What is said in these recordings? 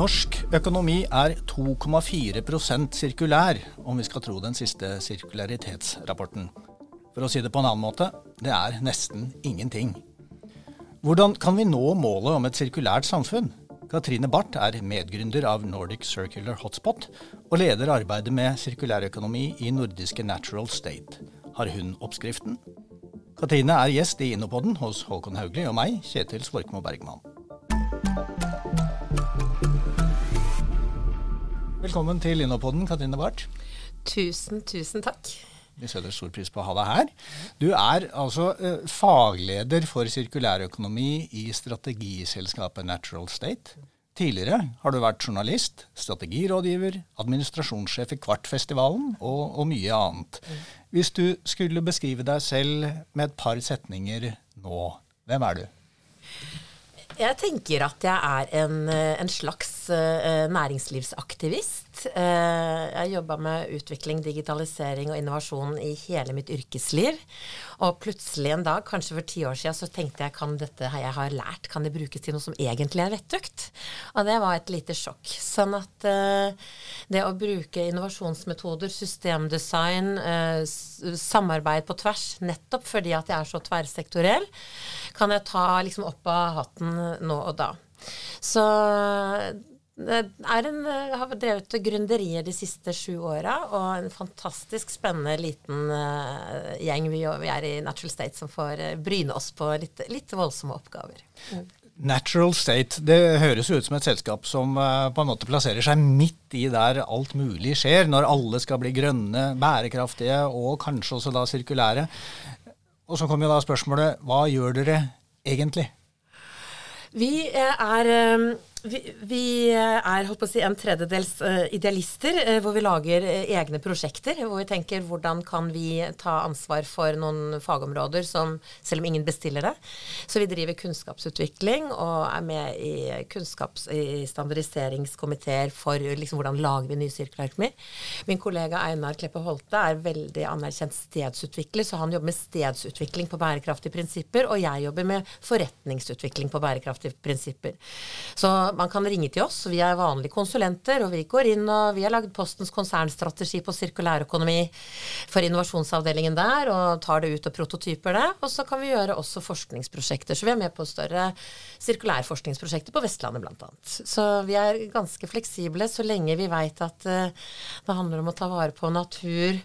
Norsk økonomi er 2,4% sirkulær, om vi skal tro den siste sirkularitetsrapporten. For å si det på en annen måte det er nesten ingenting. Hvordan kan vi nå målet om et sirkulært samfunn? Katrine Barth er medgründer av Nordic Circular Hotspot og leder arbeidet med sirkulærøkonomi i nordiske Natural State. Har hun oppskriften? Katrine er gjest i Innopoden hos Håkon Haugli og meg, Kjetil Svorkmo Bergman. Velkommen til Innopoden, Katrine Barth. Tusen, tusen takk. Vi setter stor pris på å ha deg her. Du er altså eh, fagleder for sirkulærøkonomi i strategiselskapet Natural State. Tidligere har du vært journalist, strategirådgiver, administrasjonssjef i Kvartfestivalen og, og mye annet. Hvis du skulle beskrive deg selv med et par setninger nå, hvem er du? Jeg tenker at jeg er en, eh, en slags næringslivsaktivist. Uh, jeg jobba med utvikling, digitalisering og innovasjon i hele mitt yrkesliv. Og plutselig en dag, kanskje for ti år siden, så tenkte jeg kan dette jeg har lært, kan det brukes til noe som egentlig er vettugt? Og det var et lite sjokk. Sånn at uh, det å bruke innovasjonsmetoder, systemdesign, samarbeid på tvers, nettopp fordi at jeg er så tverrsektoriell, kan jeg ta liksom opp av hatten nå og da. Så jeg har drevet gründerier de siste sju åra, og en fantastisk spennende liten uh, gjeng vi, vi, er i Natural State som får uh, bryne oss på litt, litt voldsomme oppgaver. Mm. Natural State, det høres ut som et selskap som uh, på en måte plasserer seg midt i der alt mulig skjer, når alle skal bli grønne, bærekraftige og kanskje også da sirkulære. Og så kommer jo da spørsmålet, hva gjør dere egentlig? Vi er vi, vi, er holdt på å si, en tredjedels uh, idealister, uh, hvor vi lager egne prosjekter. Hvor vi tenker hvordan kan vi ta ansvar for noen fagområder som selv om ingen bestiller det. Så vi driver kunnskapsutvikling og er med i, kunnskaps, i standardiseringskomiteer for liksom, hvordan lager vi ny sirkulærøkonomi. Min kollega Einar Kleppe Holte er veldig anerkjent stedsutvikler, så han jobber med stedsutvikling på bærekraftige prinsipper, og jeg jobber med forretningsutvikling på bærekraftige prinsipper. Så man kan ringe til oss. Vi er vanlige konsulenter, og vi går inn og vi har lagd Postens konsernstrategi på sirkulærøkonomi for innovasjonsavdelingen der, og tar det ut og prototyper det. Og så kan vi gjøre også forskningsprosjekter. Så vi er med på større sirkulærforskningsprosjekter på Vestlandet bl.a. Så vi er ganske fleksible så lenge vi veit at uh, det handler om å ta vare på natur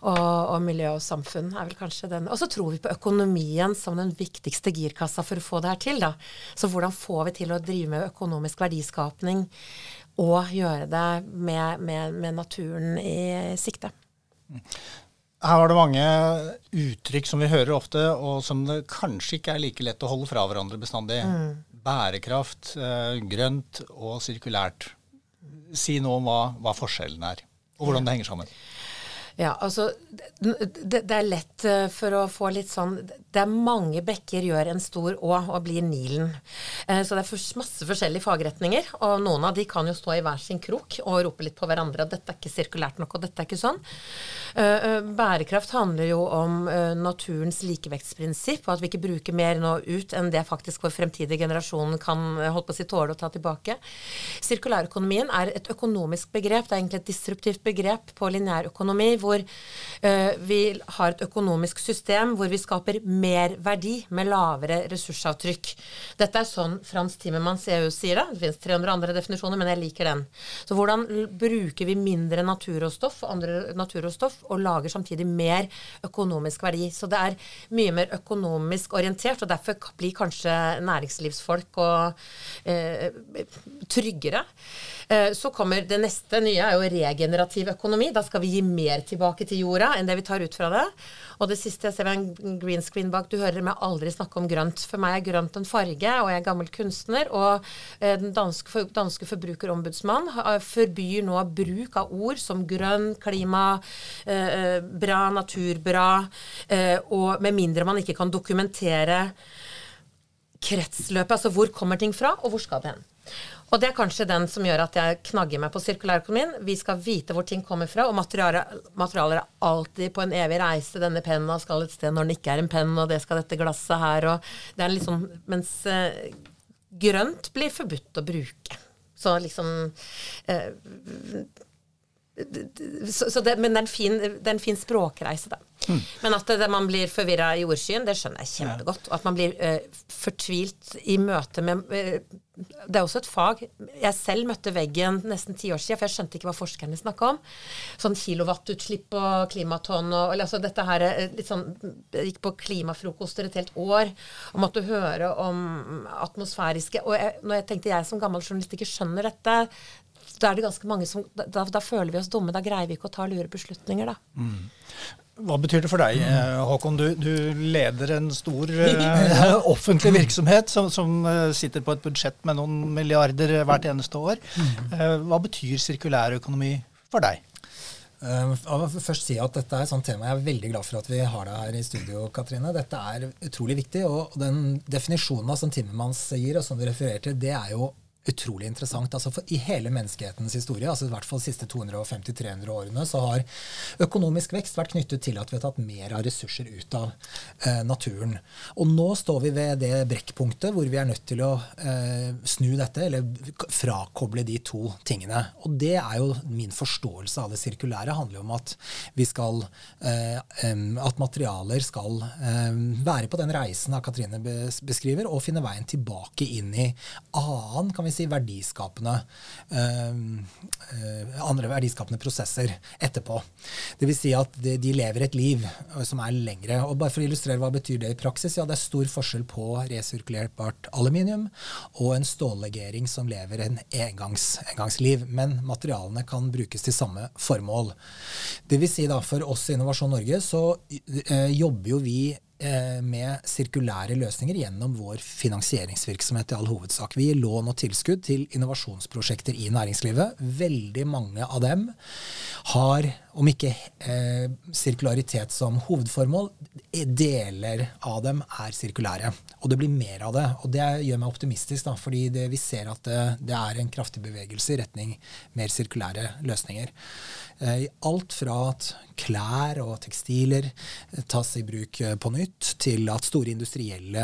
og, og miljø og samfunn. er vel kanskje den. Og så tror vi på økonomien som den viktigste girkassa for å få det her til. da. Så hvordan får vi til å drive med økonomisk økonomisk verdiskapning og gjøre det med, med, med naturen i sikte. Her var det mange uttrykk som vi hører ofte, og som det kanskje ikke er like lett å holde fra hverandre bestandig. Mm. Bærekraft, eh, grønt og sirkulært. Si noe om hva, hva forskjellen er, og hvordan det henger sammen. Ja, altså det, det, er lett eh, for å få litt sånn Det er mange bekker gjør en stor å og blir Nilen. Eh, så det er masse forskjellige fagretninger, og noen av de kan jo stå i hver sin krok og rope litt på hverandre at dette er ikke sirkulært nok, og dette er ikke sånn. Eh, bærekraft handler jo om naturens likevektsprinsipp, og at vi ikke bruker mer nå ut enn det faktisk vår fremtidige generasjon kan holdt på å si tåle å ta tilbake. Sirkulærøkonomien er et økonomisk begrep, det er egentlig et disruptivt begrep på lineærøkonomi. Hvor uh, vi har et økonomisk system hvor vi skaper mer verdi med lavere ressursavtrykk. Dette er sånn Frans Timmermans EU sier det. Det finnes 300 andre definisjoner, men jeg liker den. Så hvordan bruker vi mindre naturråstoff og andre naturråstoff og lager samtidig mer økonomisk verdi? Så det er mye mer økonomisk orientert, og derfor blir kanskje næringslivsfolk og, uh, tryggere. Uh, så kommer det neste nye, er jo regenerativ økonomi. Da skal vi gi mer tilbake til jorda enn det vi tar ut fra det. Og det siste jeg ser ved en green screen bak, du hører meg aldri snakke om grønt. For meg er grønt en farge, og jeg er gammel kunstner. Og eh, den danske, danske forbrukerombudsmann forbyr nå bruk av ord som grønn, klima, eh, eh, bra, naturbra, eh, og med mindre man ikke kan dokumentere kretsløpet, altså hvor kommer ting fra, og hvor skal det hen. Og det er kanskje den som gjør at jeg knagger meg på sirkulærøkonomien. Vi skal vite hvor ting kommer fra, og materialer, er alltid på en evig reise. Denne pennen skal et sted når den ikke er en penn, og det skal dette glasset her, og det er liksom Mens eh, grønt blir forbudt å bruke. Så liksom eh, så, så det, men det er, fin, det er, en fin, språkreise, da. Men at det, man blir forvirra i ordskyen, det skjønner jeg kjempegodt. Og at man blir uh, fortvilt i møte med uh, Det er også et fag. Jeg selv møtte veggen nesten ti år siden, for jeg skjønte ikke hva forskerne snakka om. Sånn kilowattutslipp og klimatonn og eller, altså dette her eh, litt sånn Jeg gikk på klimafrokoster et helt år og måtte høre om atmosfæriske Og jeg, når jeg tenkte jeg som gammel journalist ikke skjønner dette, da er det ganske mange som da, da, føler vi oss dumme. Da greier vi ikke å ta lure beslutninger, da. Mm. Hva betyr det for deg, eh, Håkon? Du, du leder en stor uh, offentlig virksomhet som, som uh, sitter på et budsjett med noen milliarder hvert eneste år. Uh, hva betyr sirkulærøkonomi for deg? Uh, jeg vil først si at Dette er et sånt tema jeg er veldig glad for at vi har deg her i studio. Katrine. Dette er utrolig viktig. og Den definisjonen som Timmermans gir, og som du refererer til, det er jo utrolig interessant. Altså for I hele menneskehetens historie, altså i hvert fall de siste 250-300 årene, så har økonomisk vekst vært knyttet til at vi har tatt mer av ressurser ut av eh, naturen. Og nå står vi ved det brekkpunktet hvor vi er nødt til å eh, snu dette, eller frakoble de to tingene. Og det er jo min forståelse av det sirkulære. handler om at vi skal eh, at materialer skal være på den reisen da Katrine beskriver, og finne veien tilbake inn i annen kan vi si, si, verdiskapende uh, andre verdiskapende prosesser etterpå. Dvs. Si at de, de, lever et liv uh, som er lengre. Og bare for å illustrere hva betyr det i praksis, ja, det er stor forskjell på resirkulerbart aluminium og en stållegering som lever en engangs, engangsliv. Men materialene kan brukes til samme formål. Dvs. Si da, for oss i Innovasjon Norge så uh, jobber jo vi Eh, med sirkulære løsninger gjennom vår finansieringsvirksomhet i all hovedsak. Vi gir lån og tilskudd til innovasjonsprosjekter i næringslivet. Veldig mange av dem har, om ikke eh, sirkularitet som hovedformål, deler av dem er sirkulære. Og det blir mer av det. Og det gjør meg optimistisk, da, fordi det, vi ser at det, det er en kraftig bevegelse i retning mer sirkulære løsninger. Eh, alt fra at klær og tekstiler eh, tas i bruk eh, på nytt, til at store industrielle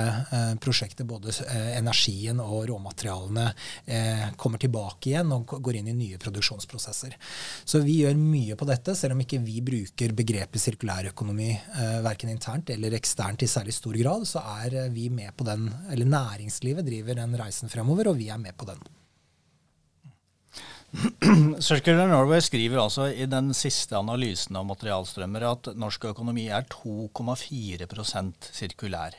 prosjekter, både energien og råmaterialene, kommer tilbake igjen og går inn i nye produksjonsprosesser. Så vi gjør mye på dette, selv om ikke vi bruker begrepet sirkulærøkonomi verken internt eller eksternt i særlig stor grad, så er vi med på den, eller næringslivet driver den reisen fremover, og vi er med på den. Circular Norway skriver altså i den siste analysen av materialstrømmer at norsk økonomi er 2,4% sirkulær.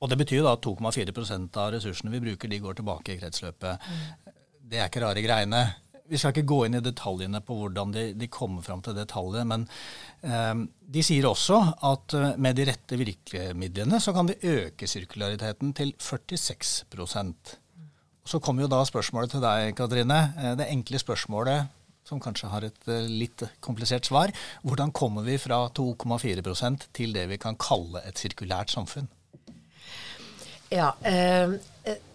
Og Det betyr da at 2,4% av ressursene vi bruker, de går tilbake i kretsløpet. Mm. Det er ikke rare greiene. Vi skal ikke gå inn i detaljene på hvordan de, de kommer fram til det tallet, men eh, de sier også at eh, med de rette virkemidlene så kan vi øke sirkulariteten til 46% så kommer jo da spørsmålet til deg, Katrine. Eh, det enkle spørsmålet som kanskje har et eh, litt komplisert svar. Hvordan kommer vi fra 2,4% til det vi kan kalle et sirkulært samfunn? Ja, øh,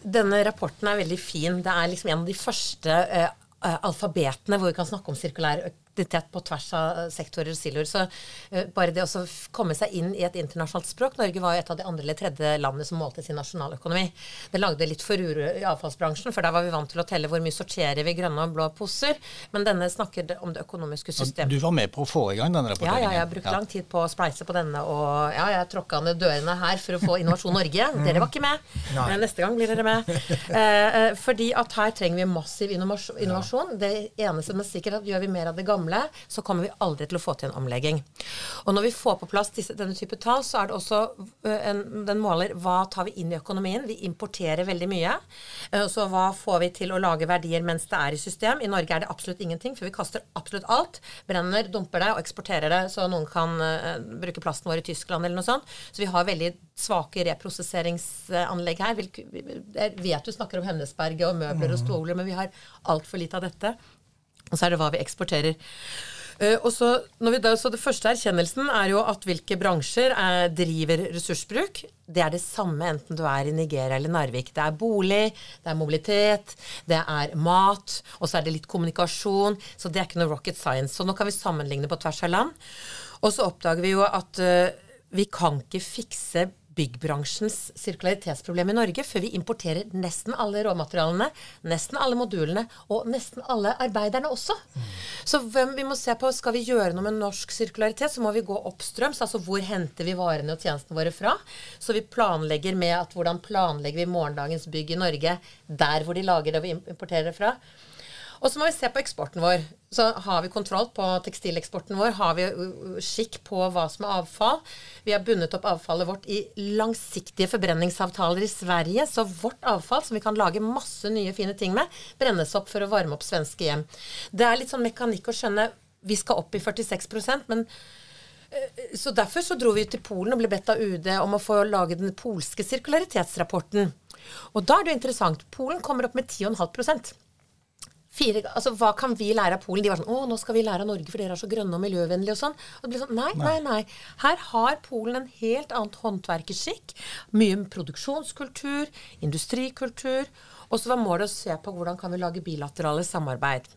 Denne rapporten er veldig fin. Det er liksom en av de første øh, alfabetene hvor vi kan snakke om sirkulær identitet på tvers av sektorer og siloer. Så uh, bare det å komme seg inn i et internasjonalt språk Norge var jo et av de andre eller tredje landene som målte sin nasjonaløkonomi. Det lagde litt furore i avfallsbransjen, for der var vi vant til å telle hvor mye sorterer vi grønne og blå poser. Men denne snakker om det økonomiske systemet. Du var med på å få i gang denne rapporteringen? Ja, ja jeg har brukt ja. lang tid på å spleise på denne. Og ja, jeg tråkka ned dørene her for å få Innovasjon Norge. Dere var ikke med. Nei. Neste gang blir dere med. Uh, fordi at her trenger vi massiv innovasjon. Det eneste som er sikkert, at gjør vi mer av det gamle gamle, så kommer vi aldri til å få til en omlegging. Og når vi får på plass disse, denne type tall, så er det også en, den måler hva tar vi inn i økonomien. Vi importerer veldig mye. Så hva får vi til å lage verdier mens det er i system? I Norge er det absolutt ingenting, for vi kaster absolutt alt. Brenner, dumper det og eksporterer det, så noen kan uh, bruke plasten vår i Tyskland eller noe sånt. Så vi har veldig svake reprosesseringsanlegg her. Jeg vet du snakker om Hemnesberget og møbler og stoler, men vi har altfor lite av dette. Og så er det hva vi eksporterer. Uh, og så, da, så Det første erkjennelsen er jo at hvilke bransjer er, driver ressursbruk. Det er det samme enten du er i Nigeria eller Narvik. Det er bolig, det er mobilitet, det er mat, og så er det litt kommunikasjon. Så det er ikke noe rocket science. Så nå kan vi sammenligne på tvers av land. Og så oppdager vi jo at uh, vi kan ikke fikse byggbransjens sirkularitetsproblem i Norge før vi importerer nesten alle råmaterialene, nesten alle modulene og nesten alle arbeiderne også. Mm. Så hvem vi må se på, skal vi gjøre noe med norsk sirkularitet, så må vi gå oppstrøms. Altså hvor henter vi varene og tjenestene våre fra? Så vi planlegger med at hvordan planlegger vi morgendagens bygg i Norge der hvor de lager det og vi importerer det fra. Og så må vi se på eksporten vår. Så har vi kontroll på tekstileksporten vår? Har vi skikk på hva som er avfall? Vi har bundet opp avfallet vårt i langsiktige forbrenningsavtaler i Sverige. Så vårt avfall, som vi kan lage masse nye, fine ting med, brennes opp for å varme opp svenske hjem. Det er litt sånn mekanikk å skjønne Vi skal opp i 46% men så Derfor så dro vi til Polen og ble bedt av UD om å få lage den polske sirkularitetsrapporten. Og da er det jo interessant. Polen kommer opp med 10,5 Fire, altså, hva kan vi lære av Polen? De var sånn Å, nå skal vi lære av Norge, for dere er så grønne og miljøvennlige og sånn. Og det blir sånn, nei, nei, nei. Her har Polen en helt annet håndverkerskikk. Mye produksjonskultur, industrikultur. Og så var målet å se på hvordan kan vi lage bilaterale samarbeid.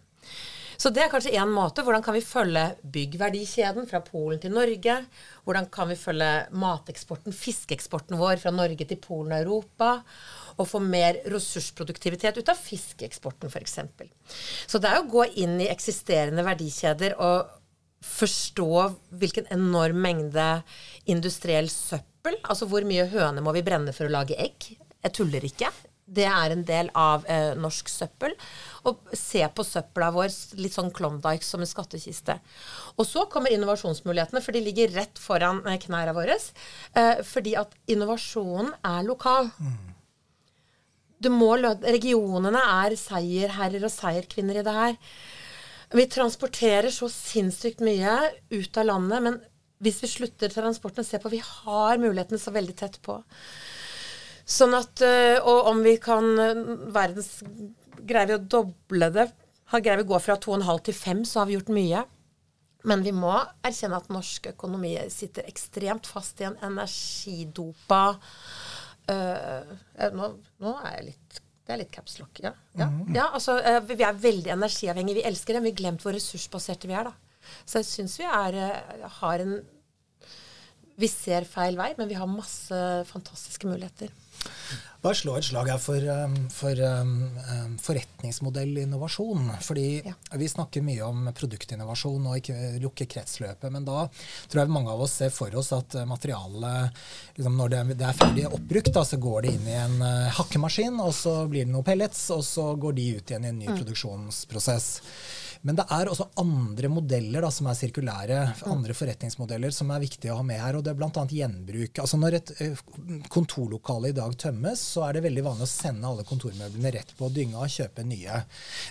Så det er kanskje én måte. Hvordan kan vi følge byggverdikjeden fra Polen til Norge? Hvordan kan vi følge mateksporten, fiskeeksporten vår fra Norge til Polen og Europa? og få mer ressursproduktivitet ut av fiskeeksporten f.eks. Så det er å gå inn i eksisterende verdikjeder og forstå hvilken enorm mengde industriell søppel Altså hvor mye høne må vi brenne for å lage egg? Jeg tuller ikke. Det er en del av eh, norsk søppel. Og se på søpla vår litt sånn Klondyke som en skattkiste. Og så kommer innovasjonsmulighetene, for de ligger rett foran eh, knærne våre. Eh, fordi at innovasjonen er lokal. Mm må, regionene er seierherrer og seierkvinner i det her. Vi transporterer så sinnssykt mye ut av landet, men hvis vi slutter transporten og ser på Vi har mulighetene så veldig tett på. Sånn at øh, Og om vi kan verdens Greier vi å doble det? Har Greier vi å gå fra 2,5 til 5, så har vi gjort mye. Men vi må erkjenne at norsk økonomi sitter ekstremt fast i en energidopa Uh, nå, nå, er jeg litt Det er litt capslock, ja. Ja, mm. ja altså, uh, vi er veldig energiavhengige. Vi elsker det, men Vi har glemt hvor ressursbaserte vi er, da. Så jeg syns vi er, uh, har en Vi ser feil vei, men vi har masse fantastiske muligheter. Bare slå et slag her for, um, for um, um, forretningsmodellinnovasjon. Fordi ja. vi snakker mye om produktinnovasjon og ikke lukke kretsløpet. Men da tror jeg mange av oss ser for oss at uh, materialet liksom Når det, er ferdig oppbrukt, da, så går det inn i en uh, hakkemaskin, og så blir det noen pellets, og så går de ut igjen i en ny mm. produksjonsprosess. Men det er også andre modeller da, som er sirkulære, andre forretningsmodeller som er viktige å ha med her. og Det er bl.a. gjenbruk. Altså Når et eh, kontorlokale i dag tømmes, så er det veldig vanlig å sende alle kontormøblene rett på dynga og kjøpe nye.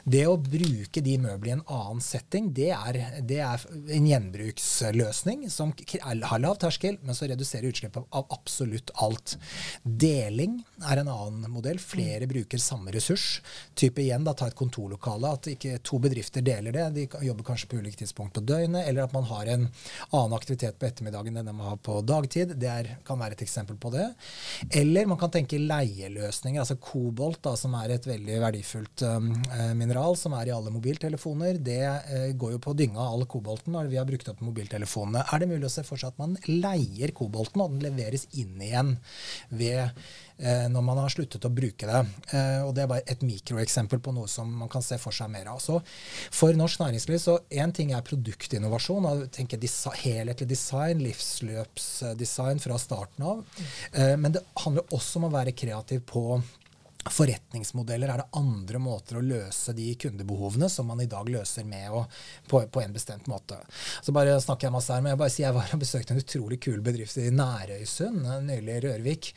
Det å bruke de møblene i en annen setting, det er, det er en gjenbruksløsning som har lav terskel, men så reduserer utslippet av absolutt alt. Deling er en annen modell. Flere bruker samme ressurs. Type igjen, da, ta et kontorlokale. At ikke to bedrifter deler deler det. De jobber kanskje på ulike tidspunkt på døgnet, eller at man har en annen aktivitet på ettermiddagen enn man har på dagtid. Det er, kan være et eksempel på det. Eller man kan tenke leieløsninger, altså kobolt, da, som er et veldig verdifullt um, mineral som er i alle mobiltelefoner. Det uh, går jo på dynga, av all kobolten, når vi har brukt opp mobiltelefonene. Er det mulig å se for seg at man leier kobolten, og den leveres inn igjen ved når man har sluttet å bruke det. Eh, og Det er bare et mikroeksempel på noe som man kan se for seg mer av. Så for norsk næringsliv så én ting er produktinnovasjon, og tenke helhetlig design, livsløpsdesign fra starten av. Eh, men det handler også om å være kreativ på forretningsmodeller? Er det andre måter å løse de kundebehovene som man i dag løser med å, på, på, en bestemt måte? Så bare snakker Jeg masse her, men jeg bare sier jeg var og besøkte en utrolig kul bedrift i Nærøysund, nylig Rørvik.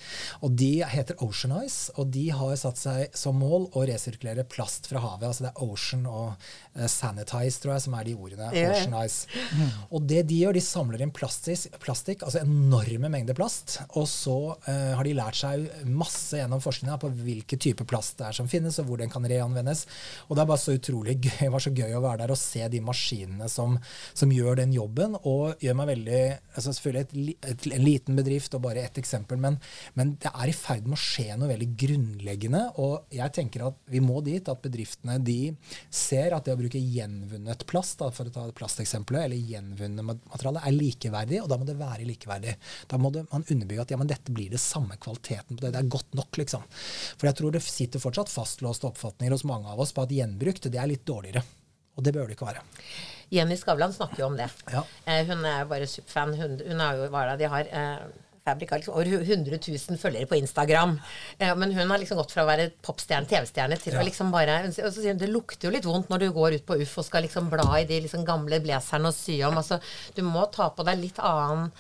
og De heter Ocean Ice, og de har satt seg som mål å resirkulere plast fra havet. altså Det er Ocean og uh, Sanitize, tror jeg, som er de ordene. Ocean Ice. Og det de gjør, de samler inn plastikk, altså enorme mengder plast, og så uh, har de lært seg masse gjennom forskninga på hvilke hvilke typer plast det er som finnes, og hvor den kan reanvendes. Og det er bare så utrolig gøy, det var så gøy å være der og se de maskinene som, som gjør den jobben, og gjør meg veldig altså Selvfølgelig et, et, en liten bedrift og bare ett eksempel, men, men, det er i ferd med å skje noe veldig grunnleggende. Og jeg tenker at vi må dit at bedriftene de ser at det å bruke gjenvunnet plast, da, for å ta plasteksempelet, eller gjenvunnet materiale, er likeverdig, og da må det være likeverdig. Da må det, man underbygge at ja, men dette blir det samme kvaliteten på det. Det er godt nok, liksom. For jeg tror det sitter fortsatt fastlåste oppfatninger hos mange av oss på at gjenbrukt det er litt dårligere. Og det bør det ikke være. Jenny Skavlan snakker jo om det. Ja. Eh, hun er bare superfan. Hun, hun har jo, hva de har eh, Fabrik har liksom over 100 000 følgere på Instagram. Eh, men hun har liksom gått fra å være popstjerne, TV-stjerne, til ja. å liksom bare Og så sier hun det lukter jo litt vondt når du går ut på Uff og skal liksom bla i de liksom gamle blazerne og sy om. Altså, du må ta på deg litt annen,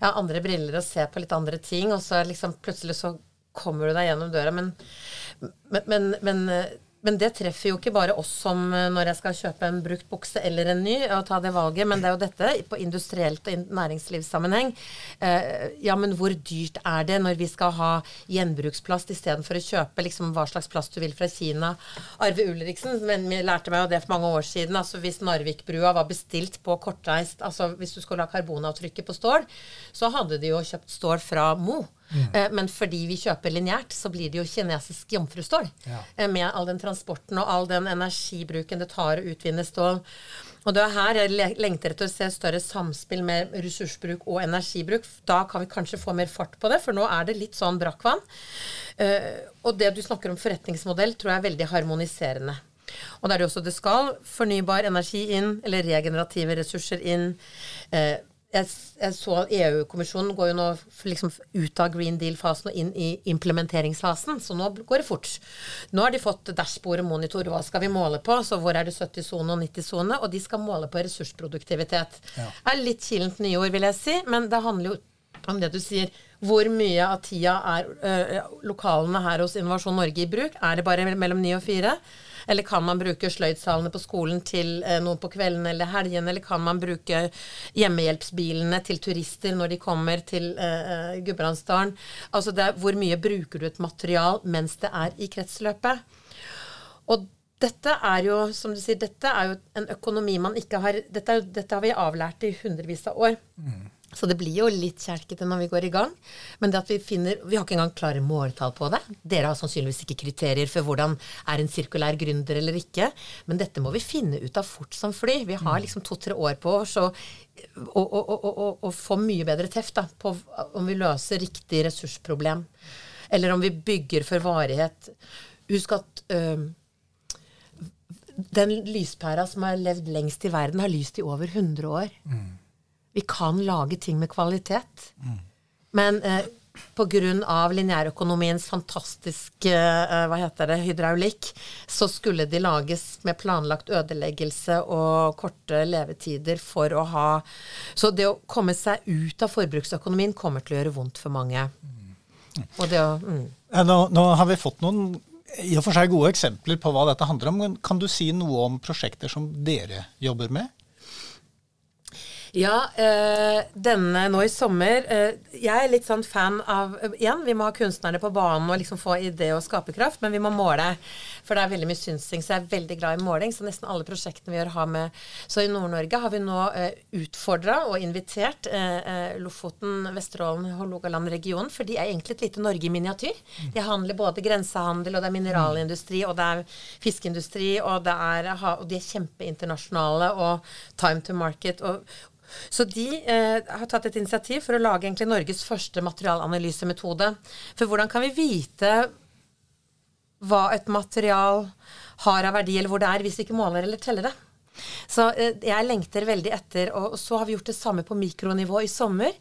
ja, andre briller og se på litt andre ting, og så liksom plutselig så kommer du deg gjennom døra. Men, men, men, men det treffer jo ikke bare oss som eh, når jeg skal kjøpe en brukt bukse eller en ny, og ta det valget, men det er jo dette på industrielt og næringslivssammenheng. Eh, ja, men hvor dyrt er det når vi skal ha gjenbruksplast istedenfor å kjøpe liksom hva slags plast du vil fra Kina? Arve Ulriksen men vi lærte meg jo det for mange år siden. altså Hvis Narvikbrua var bestilt på kortreist, altså hvis du skulle ha karbonavtrykket på stål, så hadde de jo kjøpt stål fra Mo. Mm. Men fordi vi kjøper lineært, så blir det jo kinesisk jomfrustål. Ja. Eh, med all den transporten og all den energibruken det tar å utvinne stål. Og det er her jeg lengter etter å se større samspill med ressursbruk og energibruk. Da kan vi kanskje få mer fart på det, for nå er det litt sånn brakkvann. Uh, og det du snakker om forretningsmodell, tror jeg er veldig harmoniserende. Og da er det også det skal fornybar energi inn, eller regenerative ressurser inn. Uh, jeg, jeg, så EU-kommisjonen går jo nå liksom ut av Green Deal-fasen og inn i implementeringsfasen, så nå går det fort. Nå har de fått dashbord og monitor. Hva skal vi måle på? Så hvor er det 70-sone og 90-sone? Og de skal måle på ressursproduktivitet. Ja. Det er litt kilent nyord, vil jeg si, men det handler jo om det du sier. Hvor mye av tida er ø, lokalene her hos Innovasjon Norge i bruk? Er det bare mellom ni og fire? Eller kan man bruke sløydsalene på skolen til eh, noe på kvelden eller helgen? Eller kan man bruke hjemmehjelpsbilene til turister når de kommer til eh, Gudbrandsdalen? Altså det er, hvor mye bruker du et material mens det er i kretsløpet? Og dette er jo, som du sier, dette er jo en økonomi man ikke har Dette, dette har vi avlært i hundrevis av år. Mm. Så det blir jo litt kjelkete når vi går i gang. Men det at vi finner Vi har ikke engang klare måltall på det. Dere har sannsynligvis ikke kriterier for hvordan er en sirkulær gründer eller ikke. Men dette må vi finne ut av fort som fly. Vi har liksom to-tre år på oss å få mye bedre teft da, på om vi løser riktig ressursproblem. Eller om vi bygger for varighet. Husk at øh, den lyspæra som har levd lengst i verden, har lyst i over 100 år. Mm. Vi kan lage ting med kvalitet. Mm. Men eh, pga. lineærøkonomiens fantastiske eh, hva heter det, hydraulikk, så skulle de lages med planlagt ødeleggelse og korte levetider for å ha Så det å komme seg ut av forbruksøkonomien kommer til å gjøre vondt for mange. Mm. Og det å mm. nå, nå har vi fått noen i og for seg gode eksempler på hva dette handler om. men Kan du si noe om prosjekter som dere jobber med? Ja, øh, denne nå i sommer øh, Jeg er litt sånn fan av Igjen, vi må ha kunstnerne på banen og liksom få idé og skaperkraft, men vi må måle. For det er veldig mye synsing, så jeg er veldig glad i måling. Så nesten alle prosjektene vi gjør, har med Så i Nord-Norge har vi nå eh, utfordra og invitert Lofoten, Vesterålen, Hålogaland-regionen, for de er egentlig et lite Norge i miniatyr. De handler både grensehandel, og det er mineralindustri, og det er fiskeindustri, og, det er, og de er kjempeinternasjonale, og time to market. og så de eh, har tatt et initiativ for å lage egentlig Norges første materialanalysemetode. For hvordan kan vi vite hva et material har av verdi, eller hvor det er, hvis vi ikke måler eller teller det? Så eh, jeg lengter veldig etter, og, så har vi gjort det samme på mikronivå i sommer,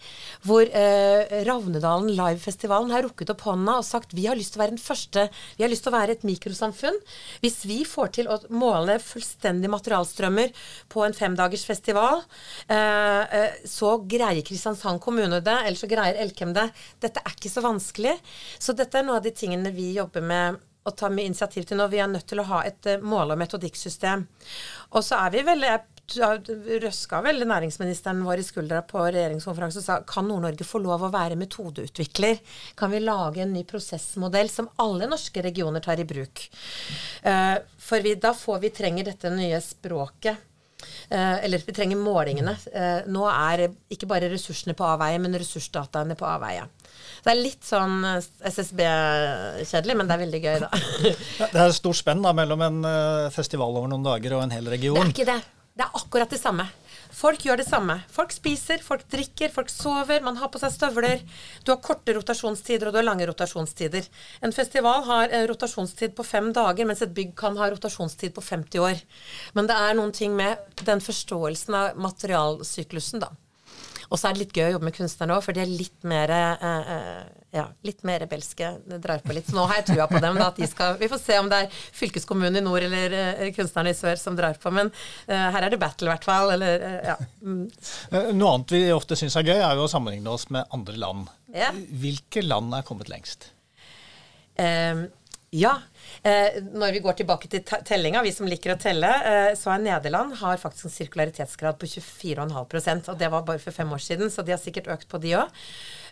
hvor eh, Ravnedalen Livefestivalen har rukket opp hånda og sagt vi har lyst til å være den første, vi har lyst til å være et mikrosamfunn. Hvis vi får til å måle fullstendig materialstrømmer på en femdagers festival, eh, eh, så greier Kristiansand kommune det, eller så greier Elkem det. Dette er ikke så vanskelig. Så dette er noe av de tingene vi jobber med å ta med initiativ til nå. Vi er nødt til å ha et uh, måle- og metodikksystem. Og så er vi veldig røska vel næringsministeren vår i skuldra på regjeringskonferansen og sa kan Nord-Norge få lov å være metodeutvikler? Kan vi lage en ny prosessmodell som alle norske regioner tar i bruk? Uh, for vi, da får vi trenger dette nye språket. Uh, eller vi trenger målingene. Nå er ikke bare ressursene på avveie, men ressursdataene på avveie. Det er litt sånn eh, SSB-kjedelig, men det er veldig gøy, da. det er stort spenn da, mellom en uh, festival over noen dager og en hel region. Det er ikke det. Det er akkurat det samme. Folk gjør det samme. Folk spiser, folk drikker, folk sover, man har på seg støvler. Du har korte rotasjonstider, og du har lange rotasjonstider. En festival har rotasjonstid på fem dager, mens et bygg kan ha rotasjonstid på 50 år. Men det er noen ting med den forståelsen av materialsyklusen, da. Og så er det litt gøy å jobbe med kunstnerne òg, for de er litt mer eh, eh, ja, litt mer rebelske. Det drar på litt. Så nå har jeg trua på dem. Da, at de skal, vi får se om det er fylkeskommunen i nord eller uh, kunstnerne i sør som drar på. Men uh, her er det battle, i hvert fall. Eller, uh, ja. Mm. Noe annet vi ofte syns er gøy, er jo å sammenligne oss med andre land. Ja. Hvilke land er kommet lengst? Um, ja. Eh, når vi går tilbake til tellinga, vi som liker å telle, eh, så er Nederland har faktisk en sirkularitetsgrad på 24,5% og det var bare for fem år siden, så de har sikkert økt på de òg.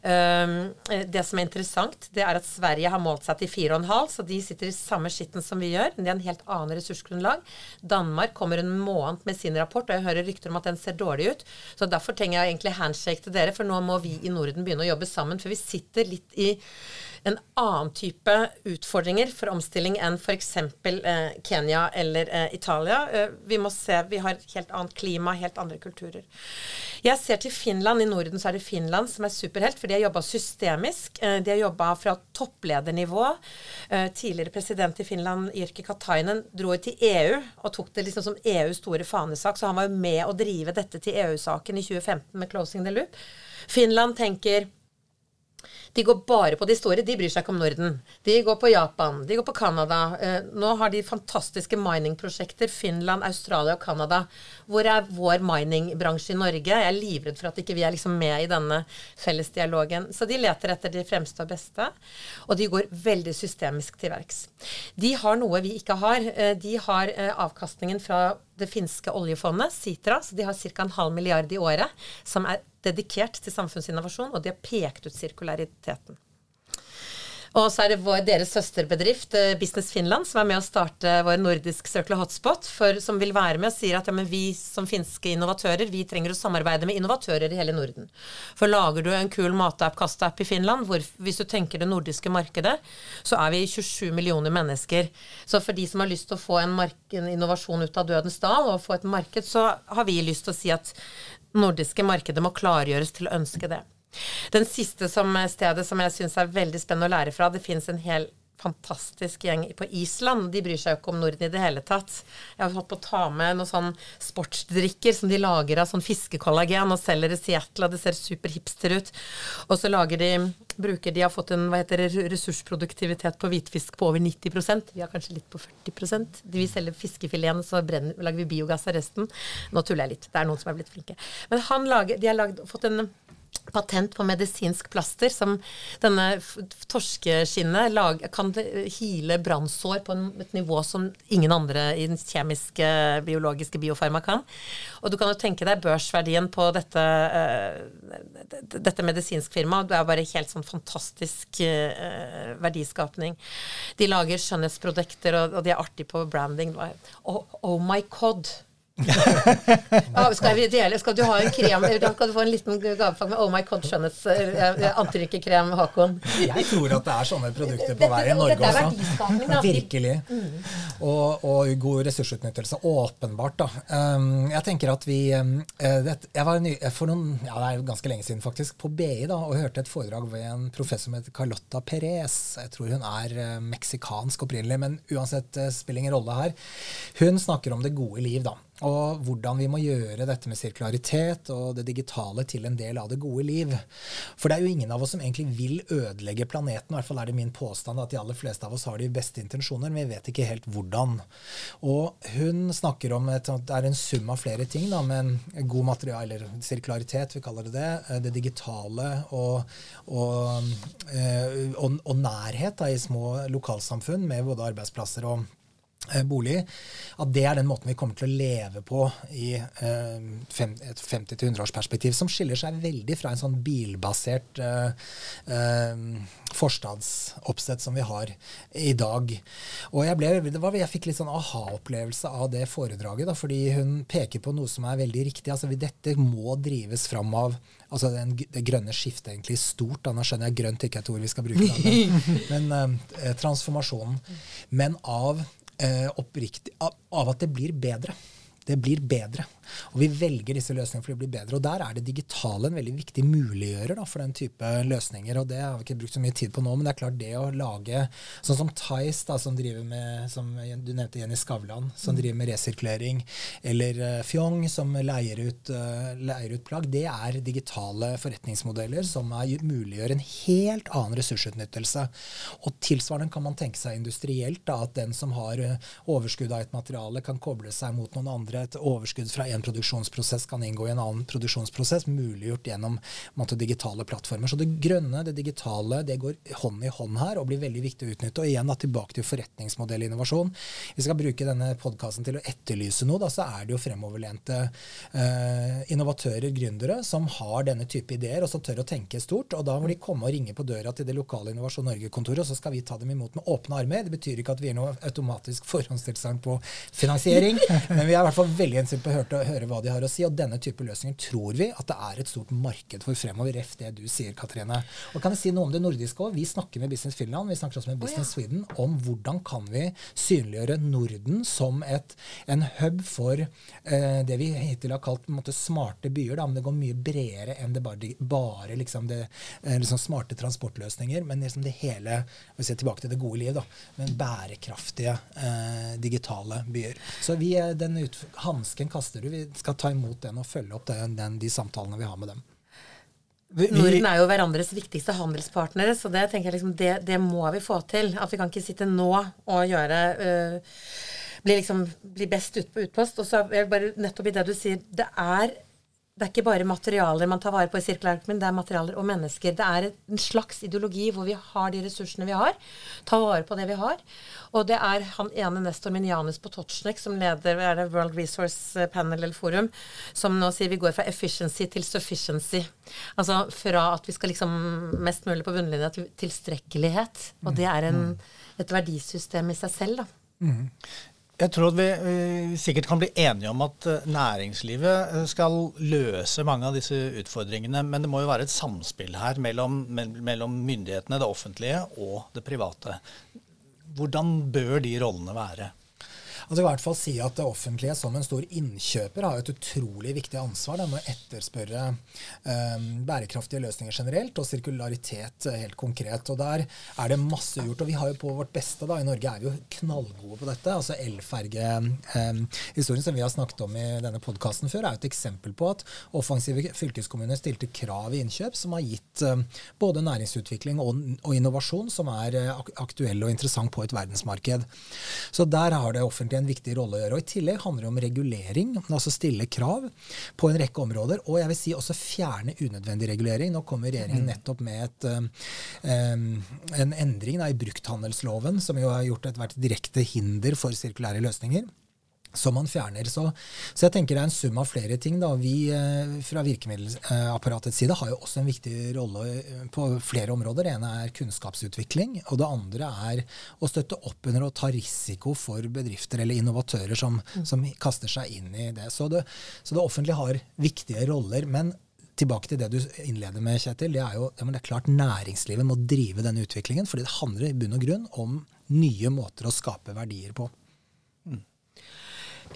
Um, det som er interessant, det er at Sverige har målt seg til 4,5, så de sitter i samme skitten som vi gjør. Men Det er en helt annen ressursgrunnlag. Danmark kommer en måned med sin rapport, og jeg hører rykter om at den ser dårlig ut. Så derfor trenger jeg egentlig handshake til dere, for nå må vi i Norden begynne å jobbe sammen. For vi sitter litt i en annen type utfordringer for omstilling enn f.eks. Eh, Kenya eller eh, Italia. Eh, vi må se, vi har helt annet klima, helt andre kulturer. Jeg ser til Finland. I Norden så er det Finland som er superhelt, for de har jobba systemisk. Eh, de har jobba fra toppledernivå. Eh, tidligere president i Finland, Jyrki Katainen, dro til EU og tok det liksom som EUs store fanesak, så han var jo med å drive dette til EU-saken i 2015 med 'Closing the Loop'. Finland tenker de går bare på de store. De bryr seg ikke om Norden. De går på Japan. De går på Canada. Eh, nå har de fantastiske miningprosjekter. Finland, Australia og Canada. Hvor er vår miningbransje i Norge? Jeg er livredd for at ikke vi er liksom med i denne fellesdialogen. Så de leter etter de fremste og beste. Og de går veldig systemisk til verks. De har noe vi ikke har. Eh, de har eh, avkastningen fra det finske oljefondet, Sitra. Så de har ca. en halv milliard i året, som er dedikert til samfunnsinnovasjon, og de har pekt ut sirkulariteten. Og så er det vår, deres søsterbedrift eh, Business Finland som er med å starte vår nordisk Circle Hotspot, for, som vil være med og sier at ja, vi som finske innovatører vi trenger å samarbeide med innovatører i hele Norden. For lager du en kul matapp, kastapp i Finland, hvor, hvis du tenker det nordiske markedet, så er vi 27 millioner mennesker. Så for de som har lyst til å få en, en innovasjon ut av dødens dal og få et marked, så har vi lyst til å si at nordiske markedet må klargjøres til å ønske det. Den siste som stedet som jeg syns er veldig spennende å lære fra, det fins en hel fantastisk gjeng på Island. De bryr seg jo ikke om Norden i det hele tatt. Jeg har fått på å ta med noen sånn sportsdrikker som de lager av sånn fiskekollagen og selger i Seattle, og det ser superhipster ut. Og så lager de bruker De har fått en hva heter det, ressursproduktivitet på hvitfisk på over 90% Vi har kanskje litt på 40 De vil selge fiskefileten, så brenner, lager vi biogass av resten. Nå tuller jeg litt. Det er noen som er blitt flinke. Men han lager, de har lagd, fått en patent på medisinsk plaster som denne torskeskinnet lag, kan hile brannsår på en, et nivå som ingen andre i den kjemiske, biologiske biofarma kan. Og du kan jo tenke deg børsverdien på dette, uh, dette medisinsk firma. Det er bare helt sånn fantastisk uh, verdiskapning. De lager skjønnhetsprodukter, og, og de er artige på branding. Oh, oh my cod ja, skal, vi dele? skal du ha en krem skal du få en liten gavepakke med Oh My God skjønnhets uh, antrykkekrem, Håkon. Jeg tror at det er sånne produkter på vei i Norge også. Virkelig. Mm. Og, og, god ressursutnyttelse. Åpenbart, da. Um, jeg tenker at vi um, Jeg var ny, for noen, ja, det er ganske lenge siden faktisk, på BI da, og hørte et foredrag ved en professor med Carlotta Perez. Jeg tror hun er meksikansk opprinnelig, men uansett spiller ingen rolle her. Hun snakker om det gode liv, da og hvordan vi må gjøre dette med sirkularitet og det digitale til en del av det gode liv. For det er jo ingen av oss som egentlig vil ødelegge planeten. I hvert fall er det min påstand at de aller fleste av oss har de beste intensjoner, men vi vet ikke helt hvordan. Og hun snakker om at det er en sum av flere ting, da, men god materiale, eller sirkularitet, vi kaller det det. Eh, det digitale og, og, eh, og, og nærhet da, i små lokalsamfunn med både arbeidsplasser og bolig, at det er den måten vi kommer til å leve på i eh, fem, et 50-100-årsperspektiv, som skiller seg veldig fra en sånn bilbasert eh, eh, forstadsoppsett som vi har i dag. Og jeg, ble, var, jeg fikk litt sånn aha-opplevelse av det foredraget, da, fordi hun peker på noe som er veldig riktig. altså Dette må drives fram av altså den, det grønne skiftet egentlig stort. Da. Nå skjønner jeg grønt ikke er et ord vi skal bruke, da, men, men eh, transformasjonen. Men av eh, oppriktig av, av at det blir bedre. Det blir bedre. Og vi velger disse løsningene for å bli bedre. Og der er det digitale en veldig viktig muliggjører da, for den type løsninger. Og det har vi ikke brukt så mye tid på nå, men det er klart det å lage Sånn som Tice, da, som driver med som Du nevnte Jenny Skavlan, som driver med resirkulering. Eller uh, Fjong, som leier ut, uh, leier ut, plagg. Det er digitale forretningsmodeller som er, muliggjør en helt annen ressursutnyttelse. Og tilsvarende kan man tenke seg industrielt da, at den som har uh, overskudd av et materiale, kan koble seg mot noen andre. Et overskudd fra en en produksjonsprosess kan inngå i en annen produksjonsprosess, muliggjort gjennom måte, digitale plattformer. Så det grønne, det digitale, det går hånd i hånd her og blir veldig viktig å utnytte. Og igjen da, tilbake til forretningsmodellinnovasjon. Vi skal bruke denne podkasten til å etterlyse noe. Da, så er det jo fremoverlente eh, innovatører, gründere, som har denne type ideer, og som tør å tenke stort. Og da må de komme og ringe på døra til det lokale Innovasjon Norge-kontoret, og så skal vi ta dem imot med åpne armer. Det betyr ikke at vi gir noe automatisk forhåndstilsagn på finansiering, men vi er i hvert fall veldig innstilt på å høre høre hva de har å si. Og denne type løsninger tror vi at det er et stort marked for fremover. Ref det du sier, Katrine. Og kan jeg si noe om det nordiske òg? Vi snakker med Business Finland, vi snakker også med Business oh, ja. Sweden om hvordan kan vi synliggjøre Norden som et, en hub for eh, det vi hittil har kalt måte, smarte byer. Da, men det går mye bredere enn det bare, bare liksom det, eh, liksom smarte transportløsninger, men liksom det hele vi ser tilbake til det gode liv, da, men bærekraftige eh, digitale byer. Så vi, den hansken kaster du. Vi skal ta imot den og følge opp den, den, de samtalene vi har med dem. Norden er jo hverandres viktigste handelspartnere, så det tenker jeg liksom, det, det, må vi få til. At vi kan ikke sitte nå og gjøre øh, bli, liksom, bli best ut på utpost. Og så er bare nettopp i det du sier, det er det er ikke bare materialer man tar vare på i sirkulærøkonomien, det er materialer og mennesker. Det er en slags ideologi hvor vi har de ressursene vi har, tar vare på det vi har. Og det er han ene Nestor Minjanus Potocznik, som leder er det World Resource Panel eller Forum, som nå sier vi går fra efficiency til sufficiency. Altså fra at vi skal liksom mest mulig på bunnlinja til tilstrekkelighet. Og det er en, et verdisystem i seg selv, da. Mm. Jeg tror at vi uh, sikkert kan bli enige om at uh, næringslivet uh, skal løse mange av disse utfordringene. Men det må jo være et samspill her mellom, mellom myndighetene, det offentlige og det private. Hvordan bør de rollene være? Altså i hvert fall si at Det offentlige som en stor innkjøper har et utrolig viktig ansvar med å etterspørre um, bærekraftige løsninger generelt og sirkularitet eh, helt konkret. Og Der er det masse gjort. og Vi har jo på vårt beste da, i Norge er vi jo knallgode på dette. altså Elfergehistorien um, som vi har snakket om i denne podkasten før, er jo et eksempel på at offensive fylkeskommuner stilte krav i innkjøp som har gitt um, både næringsutvikling og, og, innovasjon som er uh, aktuelle og interessant på et verdensmarked. Så der har det offentlige en viktig rolle å gjøre. Og I tillegg handler det om regulering, altså stille krav på en rekke områder. Og jeg vil si også fjerne unødvendig regulering. Nå kommer regjeringen mm. nettopp med et, um, en endring da, i brukthandelsloven, som jo har gjort et vært direkte hinder for sirkulære løsninger som man fjerner. Så, så, jeg tenker det er en sum av flere ting. Da. Vi eh, fra virkemiddelapparatets side har jo også en viktig rolle eh, på flere områder. Det ene er kunnskapsutvikling, og det andre er å støtte opp under og ta risiko for bedrifter eller innovatører som, mm. som kaster seg inn i det. Så, det. så det offentlige har viktige roller. men tilbake til det du innleder med, Kjetil. Det er jo det er klart næringslivet må drive denne utviklingen. fordi det handler i bunn og grunn om nye måter å skape verdier på.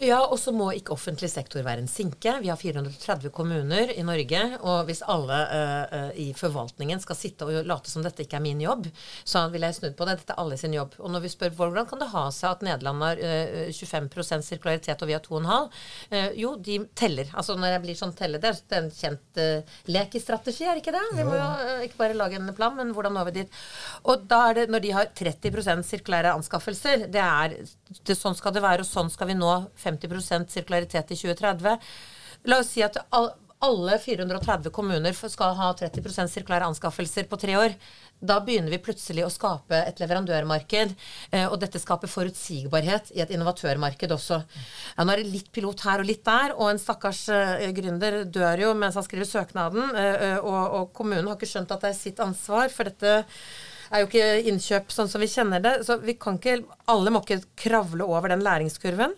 Ja, og så må ikke offentlig sektor være en sinke. Vi har 430 kommuner i Norge. Og hvis alle uh, i forvaltningen skal sitte og late som dette ikke er min jobb, så vil jeg snudd på det. Dette er alle sin jobb. Og når vi spør hvordan kan det ha seg at Nederland har uh, 25 sirkularitet og vi har 2,5 uh, Jo, de teller. Altså når jeg blir sånn teller, det er en kjent uh, strategi, er ikke det? Vi må jo ikke bare lage en plan, men hvordan når vi dit? Og da er det når de har 30% sirkulære anskaffelser, det er det, sånn skal det være, og sånn skal vi nå 50% sirkularitet i 2030. La oss si at alle 430 kommuner skal ha 30% sirkulære anskaffelser på tre år, da begynner vi plutselig å skape et leverandørmarked. Eh, og dette skaper forutsigbarhet i et innovatørmarked også. Ja, nå er det litt pilot her og litt der, og en stakkars uh, gründer dør jo mens han skriver søknaden. Uh, og, og, kommunen har ikke skjønt at det er sitt ansvar, for dette er jo ikke innkjøp sånn som vi kjenner det. Så vi kan ikke, alle må ikke kravle over den læringskurven.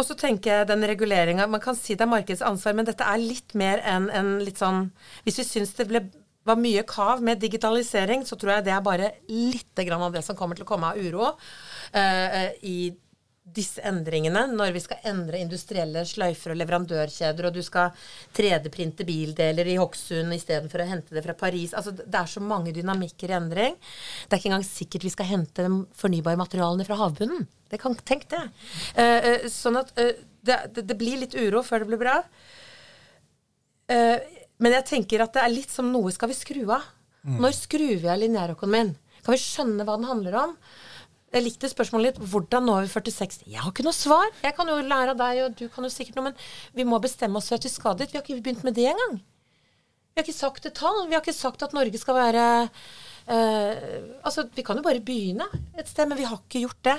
Og så tenker jeg den reguleringa Man kan si det er markedets ansvar, men dette er litt mer enn en litt sånn Hvis vi syns det ble var mye kav med digitalisering, så tror jeg det er bare litt av det som kommer til å komme av uro uh, i disse endringene, når vi skal endre industrielle sløyfer og leverandørkjeder, og du skal 3D-printe bildeler i Hokksund istedenfor å hente det fra Paris altså, Det er så mange dynamikker i endring. Det er ikke engang sikkert vi skal hente de fornybare materialene fra havbunnen. Det kan, tenk det. Uh, uh, sånn at det, det, det, blir litt uro før det blir bra. Uh, men jeg tenker at det er litt som noe skal vi skru av. Mm. Når skrur vi av lineærøkonomien? Kan vi skjønne hva den handler om? Jeg likte spørsmålet litt. Hvordan når vi 46? Jeg har ikke noe svar. Jeg kan jo lære av deg, og du kan jo sikkert noe, men vi må bestemme oss for at vi skal dit. Vi har ikke begynt med det engang. Vi har ikke sagt et tall. Vi har ikke sagt at Norge skal være uh, Altså, vi kan jo bare begynne et sted, men vi har ikke gjort det.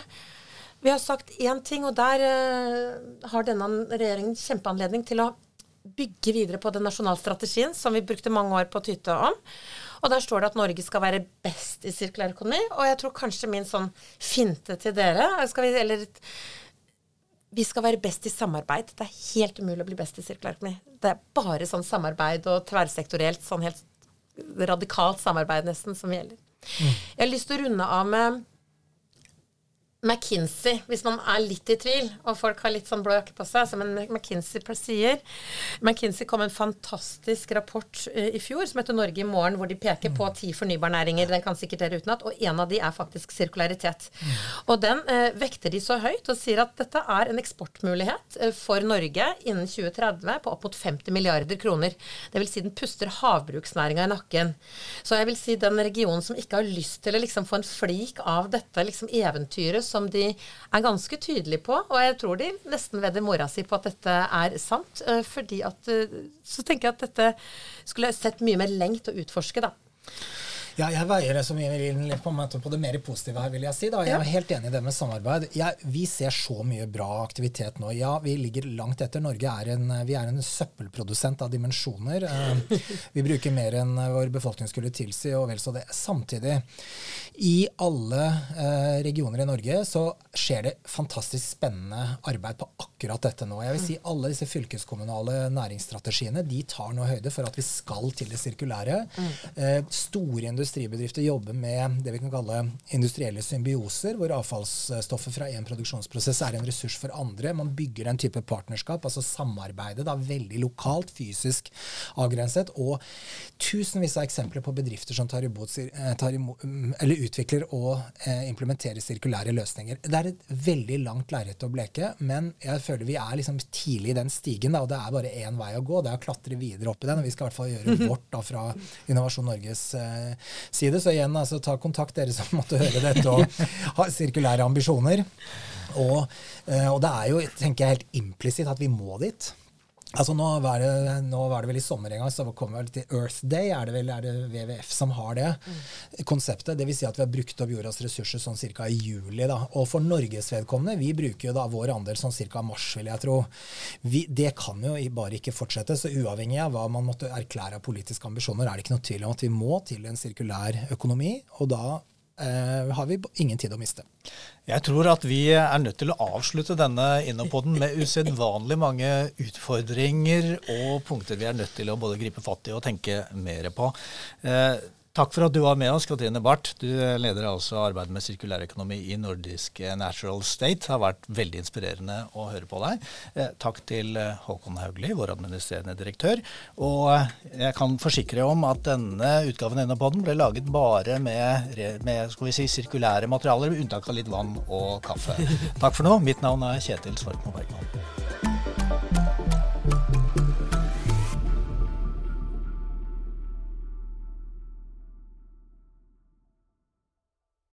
Vi har sagt én ting, og der uh, har denne regjeringen kjempeanledning til å bygge videre på den nasjonale strategien som vi brukte mange år på å tyte om. Og der står det at Norge skal være best i sirkulær økonomi. Og jeg tror kanskje min sånn finte til dere skal vi, Eller vi skal være best i samarbeid. Det er helt umulig å bli best i sirkulær økonomi. Det er bare sånn samarbeid og tverrsektorielt, sånn helt radikalt samarbeid nesten, som gjelder. Mm. Jeg har lyst til å runde av med McKinsey, hvis man er litt i tvil, og folk har litt sånn blå jakke på seg, som en McKinsey sier McKinsey kom med en fantastisk rapport uh, i fjor som heter Norge i morgen, hvor de peker på ti fornybarnæringer. Den kan sikkert dere utenat. Og en av de er faktisk sirkularitet. Og den uh, vekter de så høyt og sier at dette er en eksportmulighet uh, for Norge innen 2030 på opp mot 50 milliarder kroner. Det vil si den puster havbruksnæringa i nakken. Så jeg vil si den regionen som ikke har lyst til å liksom få en flik av dette liksom eventyret som de er ganske tydelige på. Og jeg tror de nesten vedder mora si på at dette er sant. Eh, fordi at eh, Så tenker jeg at dette skulle sett mye mer lengt å utforske, da. Ja, jeg veier det som på, på det mer positive her, vil jeg si. Da. Jeg er helt enig i det med samarbeid. Jeg, vi ser så mye bra aktivitet nå. Ja, vi ligger langt etter. Norge er en, vi er en søppelprodusent av dimensjoner. Eh, vi bruker mer enn vår befolkning skulle tilsi, og vel så det. Samtidig, i alle eh, regioner i Norge så skjer det fantastisk spennende arbeid på akkurat dette nå. Jeg vil si Alle disse fylkeskommunale næringsstrategiene de tar nå høyde for at vi skal til det sirkulære. Mm. Eh, store industribedrifter jobber med det vi kan kalle industrielle symbioser, hvor avfallsstoffet fra én produksjonsprosess er en ressurs for andre. Man bygger den type partnerskap, altså samarbeidet, da, veldig lokalt, fysisk avgrenset. Og tusenvis av eksempler på bedrifter som tar imot, eh, tar imot eller utvikler og eh, implementerer sirkulære løsninger. Det er et veldig langt lerret å bleke, men jeg føler vi er liksom tidlig i den stigen. Da, og det er bare én vei å gå. Det er å klatre videre opp i den. og Vi skal i hvert fall gjøre vårt da, fra Innovasjon Norges eh, side. Så igjen, altså, ta kontakt, dere som måtte høre dette og har sirkulære ambisjoner. Og, eh, og det er jo, tenker jeg, helt implisitt at vi må dit. Altså nå var, det, nå var, det, vel i sommer en gang, så kommer vel til Earth Day. Er det vel er det WWF som har det mm. konseptet? Dvs. Si at vi har brukt opp jordas ressurser sånn ca. i juli. da. Og for Norges vedkommende, vi bruker jo da vår andel sånn ca. mars, vil jeg tro. Vi, det kan jo bare ikke fortsette. Så uavhengig av hva man måtte erklære av politiske ambisjoner, er det ikke noe tvil om at vi må til en sirkulær økonomi. Og da har vi ingen tid å miste. Jeg tror at vi er nødt til å avslutte denne Innopoden med usedvanlig mange utfordringer og punkter vi er nødt til å både gripe fatt i og tenke mer på. Eh, Takk for at du var med oss, Katrine Barth. Du leder altså arbeidet med sirkulærøkonomi i nordisk Natural State. Det har vært veldig inspirerende å høre på deg. Eh, takk til eh, Håkon Haugli, vår administrerende direktør. Og eh, jeg kan forsikre om at denne utgaven av Innopodden ble laget bare med, med si, sirkulære materialer, med unntak av litt vann og kaffe. Takk for nå. Mitt navn er Kjetil Svartmo Bergman.